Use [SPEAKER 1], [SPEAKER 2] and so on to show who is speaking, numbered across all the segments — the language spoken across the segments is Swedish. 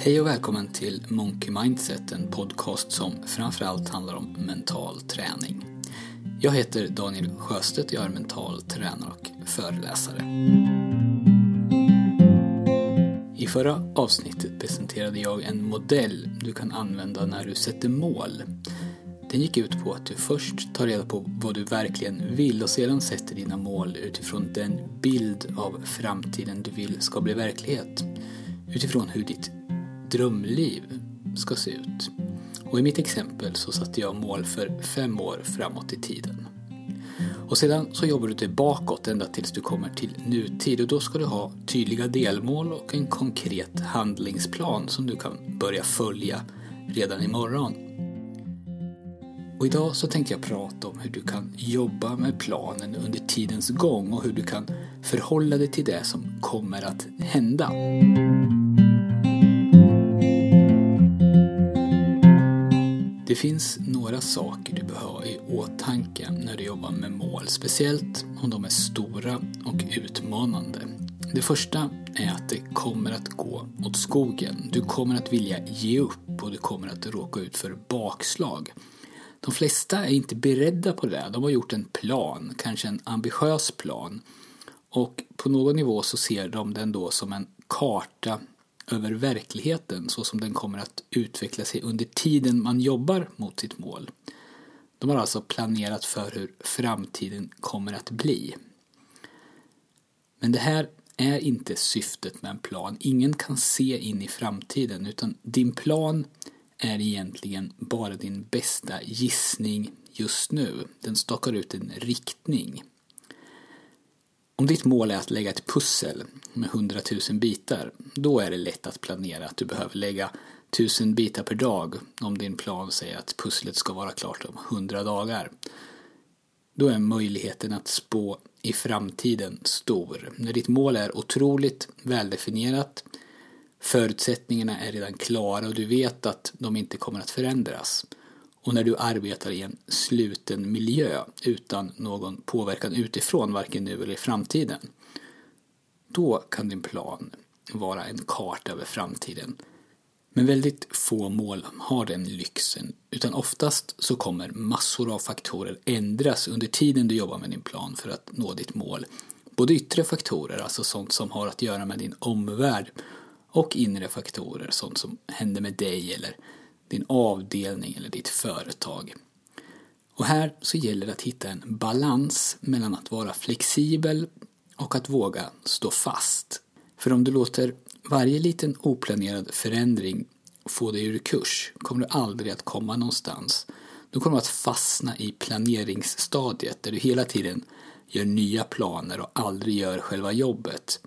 [SPEAKER 1] Hej och välkommen till Monkey Mindset, en podcast som framförallt handlar om mental träning. Jag heter Daniel Sjöstedt, jag är mental tränare och föreläsare. I förra avsnittet presenterade jag en modell du kan använda när du sätter mål. Den gick ut på att du först tar reda på vad du verkligen vill och sedan sätter dina mål utifrån den bild av framtiden du vill ska bli verklighet. Utifrån hur ditt drömliv ska se ut. Och i mitt exempel så satte jag mål för fem år framåt i tiden. Och sedan så jobbar du dig bakåt ända tills du kommer till nutid och då ska du ha tydliga delmål och en konkret handlingsplan som du kan börja följa redan imorgon. Och idag så tänkte jag prata om hur du kan jobba med planen under tidens gång och hur du kan förhålla dig till det som kommer att hända. Finns några saker du bör ha i åtanke när du jobbar med mål, speciellt om de är stora och utmanande. Det första är att det kommer att gå åt skogen. Du kommer att vilja ge upp och du kommer att råka ut för bakslag. De flesta är inte beredda på det. De har gjort en plan, kanske en ambitiös plan. Och på någon nivå så ser de den då som en karta över verkligheten så som den kommer att utveckla sig under tiden man jobbar mot sitt mål. De har alltså planerat för hur framtiden kommer att bli. Men det här är inte syftet med en plan. Ingen kan se in i framtiden utan din plan är egentligen bara din bästa gissning just nu. Den stakar ut en riktning. Om ditt mål är att lägga ett pussel med 100 000 bitar, då är det lätt att planera att du behöver lägga 1000 bitar per dag om din plan säger att pusslet ska vara klart om 100 dagar. Då är möjligheten att spå i framtiden stor. När ditt mål är otroligt väldefinierat, förutsättningarna är redan klara och du vet att de inte kommer att förändras och när du arbetar i en sluten miljö utan någon påverkan utifrån, varken nu eller i framtiden, då kan din plan vara en karta över framtiden. Men väldigt få mål har den lyxen, utan oftast så kommer massor av faktorer ändras under tiden du jobbar med din plan för att nå ditt mål. Både yttre faktorer, alltså sånt som har att göra med din omvärld, och inre faktorer, sånt som händer med dig eller din avdelning eller ditt företag. Och här så gäller det att hitta en balans mellan att vara flexibel och att våga stå fast. För om du låter varje liten oplanerad förändring få dig ur kurs kommer du aldrig att komma någonstans. Du kommer att fastna i planeringsstadiet där du hela tiden gör nya planer och aldrig gör själva jobbet.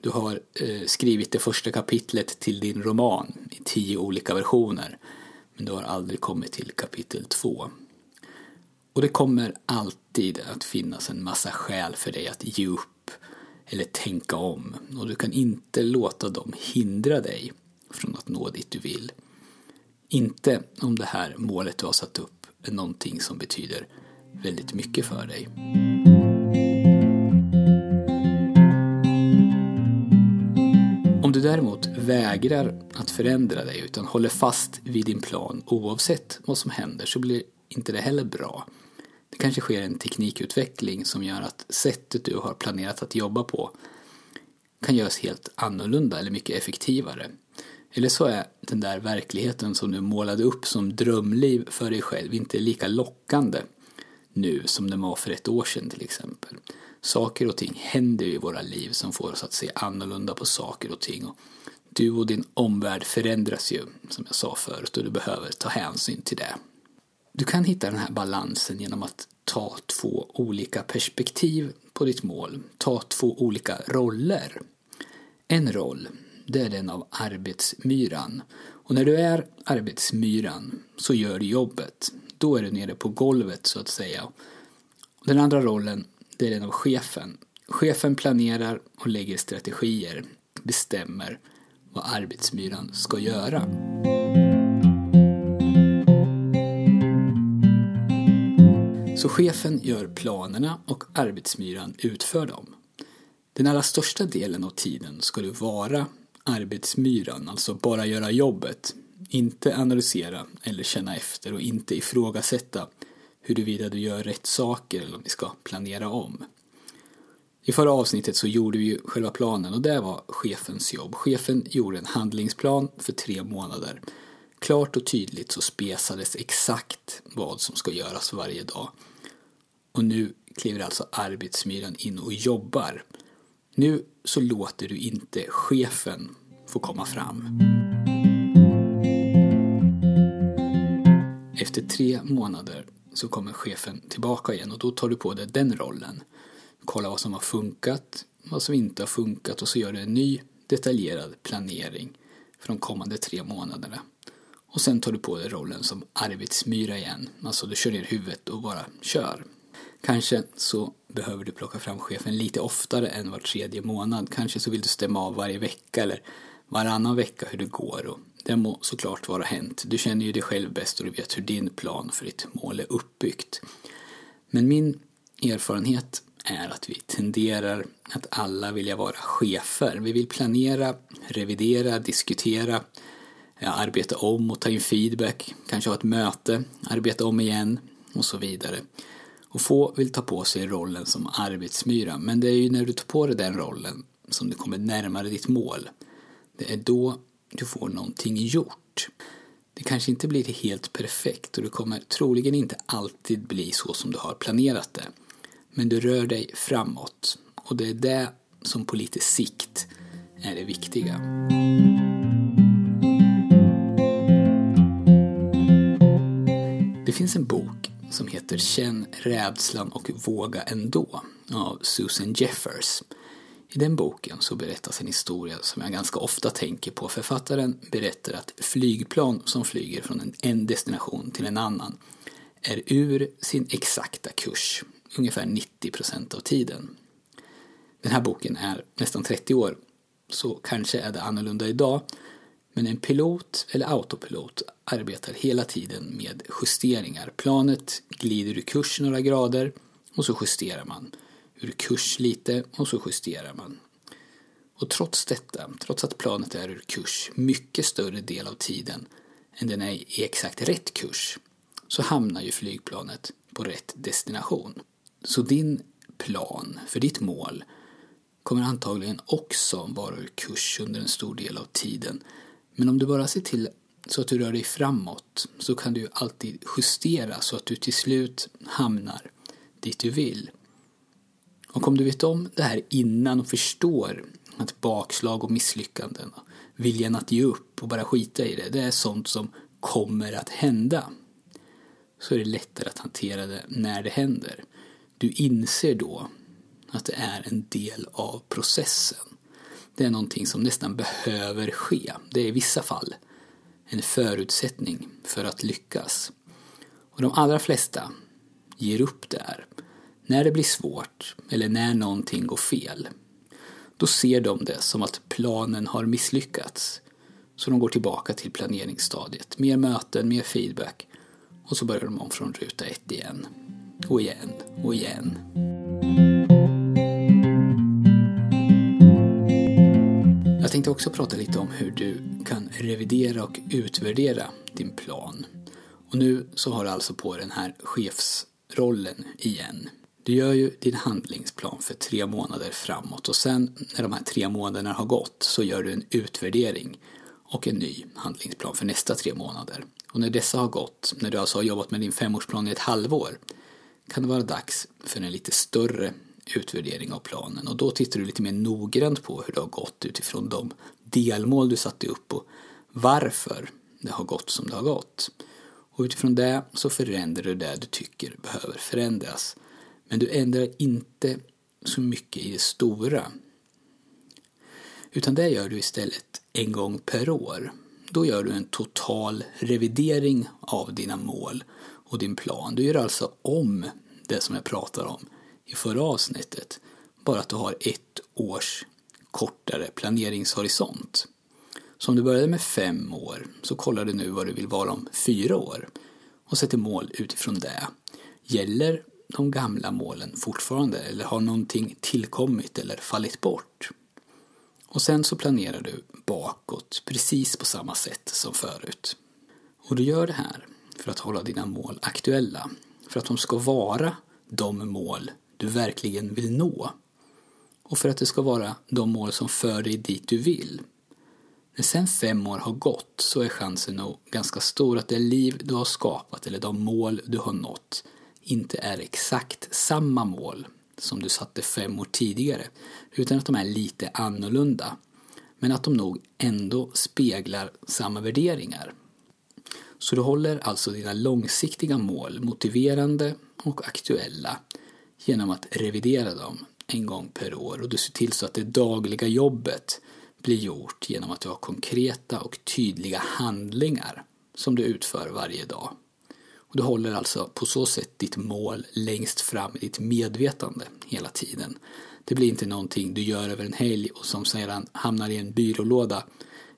[SPEAKER 1] Du har eh, skrivit det första kapitlet till din roman i tio olika versioner men du har aldrig kommit till kapitel 2. Och det kommer alltid att finnas en massa skäl för dig att ge upp eller tänka om och du kan inte låta dem hindra dig från att nå dit du vill. Inte om det här målet du har satt upp är någonting som betyder väldigt mycket för dig. Om du däremot vägrar att förändra dig utan håller fast vid din plan oavsett vad som händer så blir inte det heller bra. Det kanske sker en teknikutveckling som gör att sättet du har planerat att jobba på kan göras helt annorlunda eller mycket effektivare. Eller så är den där verkligheten som du målade upp som drömliv för dig själv inte lika lockande nu som den var för ett år sedan till exempel. Saker och ting händer ju i våra liv som får oss att se annorlunda på saker och ting. Och du och din omvärld förändras ju, som jag sa förut, och du behöver ta hänsyn till det. Du kan hitta den här balansen genom att ta två olika perspektiv på ditt mål. Ta två olika roller. En roll, det är den av arbetsmyran. Och när du är arbetsmyran så gör du jobbet. Då är du nere på golvet så att säga. Den andra rollen, det är den av chefen. Chefen planerar och lägger strategier, bestämmer vad arbetsmyran ska göra. Så chefen gör planerna och arbetsmyran utför dem. Den allra största delen av tiden ska du vara arbetsmyran, alltså bara göra jobbet. Inte analysera eller känna efter och inte ifrågasätta huruvida du gör rätt saker eller om vi ska planera om. I förra avsnittet så gjorde vi ju själva planen och det var chefens jobb. Chefen gjorde en handlingsplan för tre månader. Klart och tydligt så spesades exakt vad som ska göras varje dag. Och nu kliver alltså arbetsmyran in och jobbar. Nu så låter du inte chefen få komma fram. Efter tre månader så kommer chefen tillbaka igen och då tar du på dig den rollen. Kolla vad som har funkat, vad som inte har funkat och så gör du en ny detaljerad planering för de kommande tre månaderna. Och sen tar du på dig rollen som arbetsmyra igen, alltså du kör ner huvudet och bara kör. Kanske så behöver du plocka fram chefen lite oftare än var tredje månad. Kanske så vill du stämma av varje vecka eller varannan vecka hur det går. Och det må såklart vara hänt. Du känner ju dig själv bäst och du vet hur din plan för ditt mål är uppbyggt. Men min erfarenhet är att vi tenderar att alla vilja vara chefer. Vi vill planera, revidera, diskutera, eh, arbeta om och ta in feedback, kanske ha ett möte, arbeta om igen och så vidare. Och få vill ta på sig rollen som arbetsmyra, men det är ju när du tar på dig den rollen som du kommer närmare ditt mål. Det är då du får någonting gjort. Det kanske inte blir helt perfekt och det kommer troligen inte alltid bli så som du har planerat det. Men du rör dig framåt och det är det som på lite sikt är det viktiga. Det finns en bok som heter Känn rädslan och våga ändå av Susan Jeffers. I den boken så berättas en historia som jag ganska ofta tänker på. Författaren berättar att flygplan som flyger från en destination till en annan är ur sin exakta kurs ungefär 90 procent av tiden. Den här boken är nästan 30 år, så kanske är det annorlunda idag. Men en pilot eller autopilot arbetar hela tiden med justeringar. Planet glider ur kurs några grader och så justerar man. Ur kurs lite och så justerar man. Och trots detta, trots att planet är ur kurs mycket större del av tiden än den är i exakt rätt kurs, så hamnar ju flygplanet på rätt destination. Så din plan för ditt mål kommer antagligen också vara ur kurs under en stor del av tiden. Men om du bara ser till så att du rör dig framåt så kan du alltid justera så att du till slut hamnar dit du vill. Och om du vet om det här innan och förstår att bakslag och misslyckanden, viljan att ge upp och bara skita i det, det är sånt som kommer att hända. Så är det lättare att hantera det när det händer. Du inser då att det är en del av processen. Det är någonting som nästan behöver ske. Det är i vissa fall en förutsättning för att lyckas. Och de allra flesta ger upp där. När det blir svårt eller när någonting går fel. Då ser de det som att planen har misslyckats. Så de går tillbaka till planeringsstadiet. Mer möten, mer feedback. Och så börjar de om från ruta ett igen och igen och igen. Jag tänkte också prata lite om hur du kan revidera och utvärdera din plan. Och nu så har du alltså på den här chefsrollen igen. Du gör ju din handlingsplan för tre månader framåt och sen när de här tre månaderna har gått så gör du en utvärdering och en ny handlingsplan för nästa tre månader. Och när dessa har gått, när du alltså har jobbat med din femårsplan i ett halvår, kan det vara dags för en lite större utvärdering av planen och då tittar du lite mer noggrant på hur det har gått utifrån de delmål du satte upp och varför det har gått som det har gått. Och utifrån det så förändrar du det du tycker behöver förändras. Men du ändrar inte så mycket i det stora. Utan det gör du istället en gång per år. Då gör du en total revidering av dina mål och din plan. Du gör alltså om det som jag pratade om i förra avsnittet. Bara att du har ett års kortare planeringshorisont. Så om du började med fem år så kollar du nu vad du vill vara om fyra år och sätter mål utifrån det. Gäller de gamla målen fortfarande eller har någonting tillkommit eller fallit bort? Och sen så planerar du bakåt precis på samma sätt som förut. Och du gör det här för att hålla dina mål aktuella. För att de ska vara de mål du verkligen vill nå. Och för att det ska vara de mål som för dig dit du vill. När sen fem år har gått så är chansen nog ganska stor att det liv du har skapat eller de mål du har nått inte är exakt samma mål som du satte fem år tidigare utan att de är lite annorlunda. Men att de nog ändå speglar samma värderingar. Så du håller alltså dina långsiktiga mål motiverande och aktuella genom att revidera dem en gång per år och du ser till så att det dagliga jobbet blir gjort genom att du har konkreta och tydliga handlingar som du utför varje dag. Och du håller alltså på så sätt ditt mål längst fram i ditt medvetande hela tiden. Det blir inte någonting du gör över en helg och som sedan hamnar i en byrålåda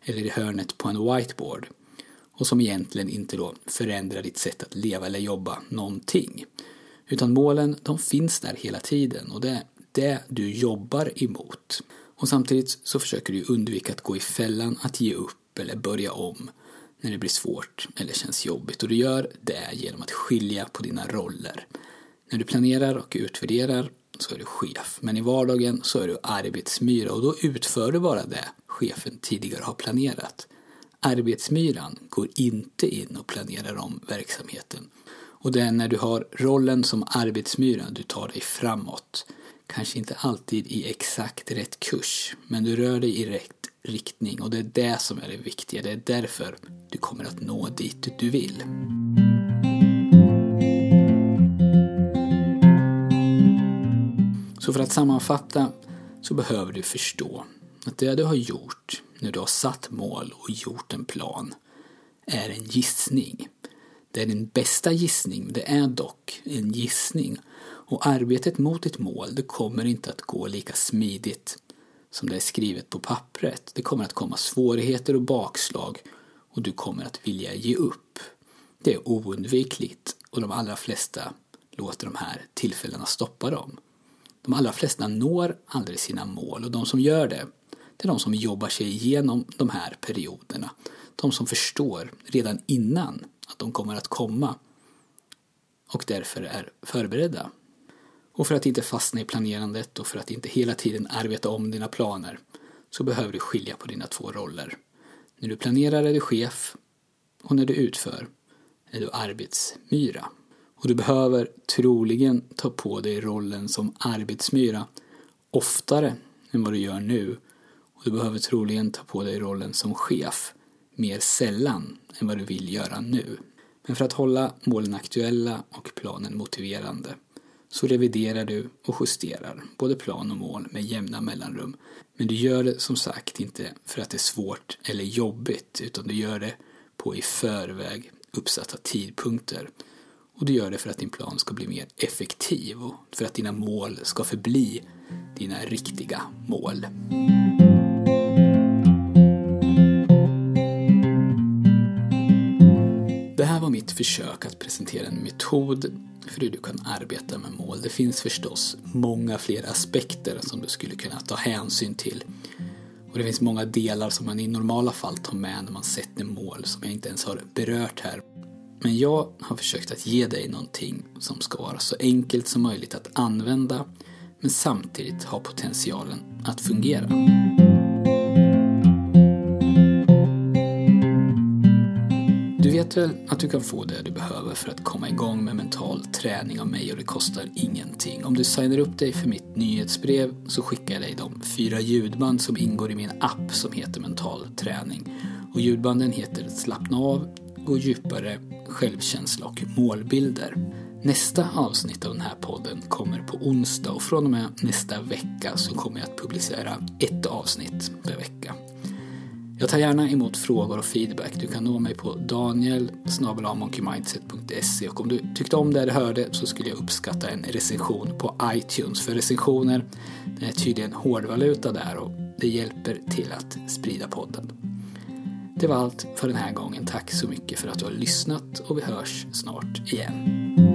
[SPEAKER 1] eller i hörnet på en whiteboard och som egentligen inte då förändrar ditt sätt att leva eller jobba någonting. Utan målen, de finns där hela tiden och det är det du jobbar emot. Och samtidigt så försöker du undvika att gå i fällan att ge upp eller börja om när det blir svårt eller känns jobbigt. Och du gör det genom att skilja på dina roller. När du planerar och utvärderar så är du chef, men i vardagen så är du arbetsmyra och då utför du bara det chefen tidigare har planerat. Arbetsmyran går inte in och planerar om verksamheten. Och det är när du har rollen som arbetsmyra du tar dig framåt. Kanske inte alltid i exakt rätt kurs, men du rör dig i rätt riktning och det är det som är det viktiga. Det är därför du kommer att nå dit du vill. Så för att sammanfatta så behöver du förstå att det du har gjort när du har satt mål och gjort en plan är en gissning. Det är din bästa gissning, men det är dock en gissning. Och arbetet mot ditt mål, det kommer inte att gå lika smidigt som det är skrivet på pappret. Det kommer att komma svårigheter och bakslag och du kommer att vilja ge upp. Det är oundvikligt och de allra flesta låter de här tillfällena stoppa dem. De allra flesta når aldrig sina mål och de som gör det, det är de som jobbar sig igenom de här perioderna. De som förstår redan innan att de kommer att komma och därför är förberedda. Och för att inte fastna i planerandet och för att inte hela tiden arbeta om dina planer så behöver du skilja på dina två roller. När du planerar är du chef och när du utför är du arbetsmyra. Och du behöver troligen ta på dig rollen som arbetsmyra oftare än vad du gör nu. Och du behöver troligen ta på dig rollen som chef mer sällan än vad du vill göra nu. Men för att hålla målen aktuella och planen motiverande så reviderar du och justerar både plan och mål med jämna mellanrum. Men du gör det som sagt inte för att det är svårt eller jobbigt utan du gör det på i förväg uppsatta tidpunkter. Och du gör det för att din plan ska bli mer effektiv och för att dina mål ska förbli dina riktiga mål. Mitt försök att presentera en metod för hur du kan arbeta med mål. Det finns förstås många fler aspekter som du skulle kunna ta hänsyn till. Och det finns många delar som man i normala fall tar med när man sätter mål som jag inte ens har berört här. Men jag har försökt att ge dig någonting som ska vara så enkelt som möjligt att använda men samtidigt ha potentialen att fungera. Bättre att du kan få det du behöver för att komma igång med mental träning av mig och det kostar ingenting. Om du signar upp dig för mitt nyhetsbrev så skickar jag dig de fyra ljudband som ingår i min app som heter Mental träning. Och ljudbanden heter Slappna av, Gå djupare, Självkänsla och Målbilder. Nästa avsnitt av den här podden kommer på onsdag och från och med nästa vecka så kommer jag att publicera ett avsnitt per vecka. Jag tar gärna emot frågor och feedback. Du kan nå mig på daniel och om du tyckte om det du hörde så skulle jag uppskatta en recension på iTunes. För recensioner det är tydligen hårdvaluta där och det hjälper till att sprida podden. Det var allt för den här gången. Tack så mycket för att du har lyssnat och vi hörs snart igen.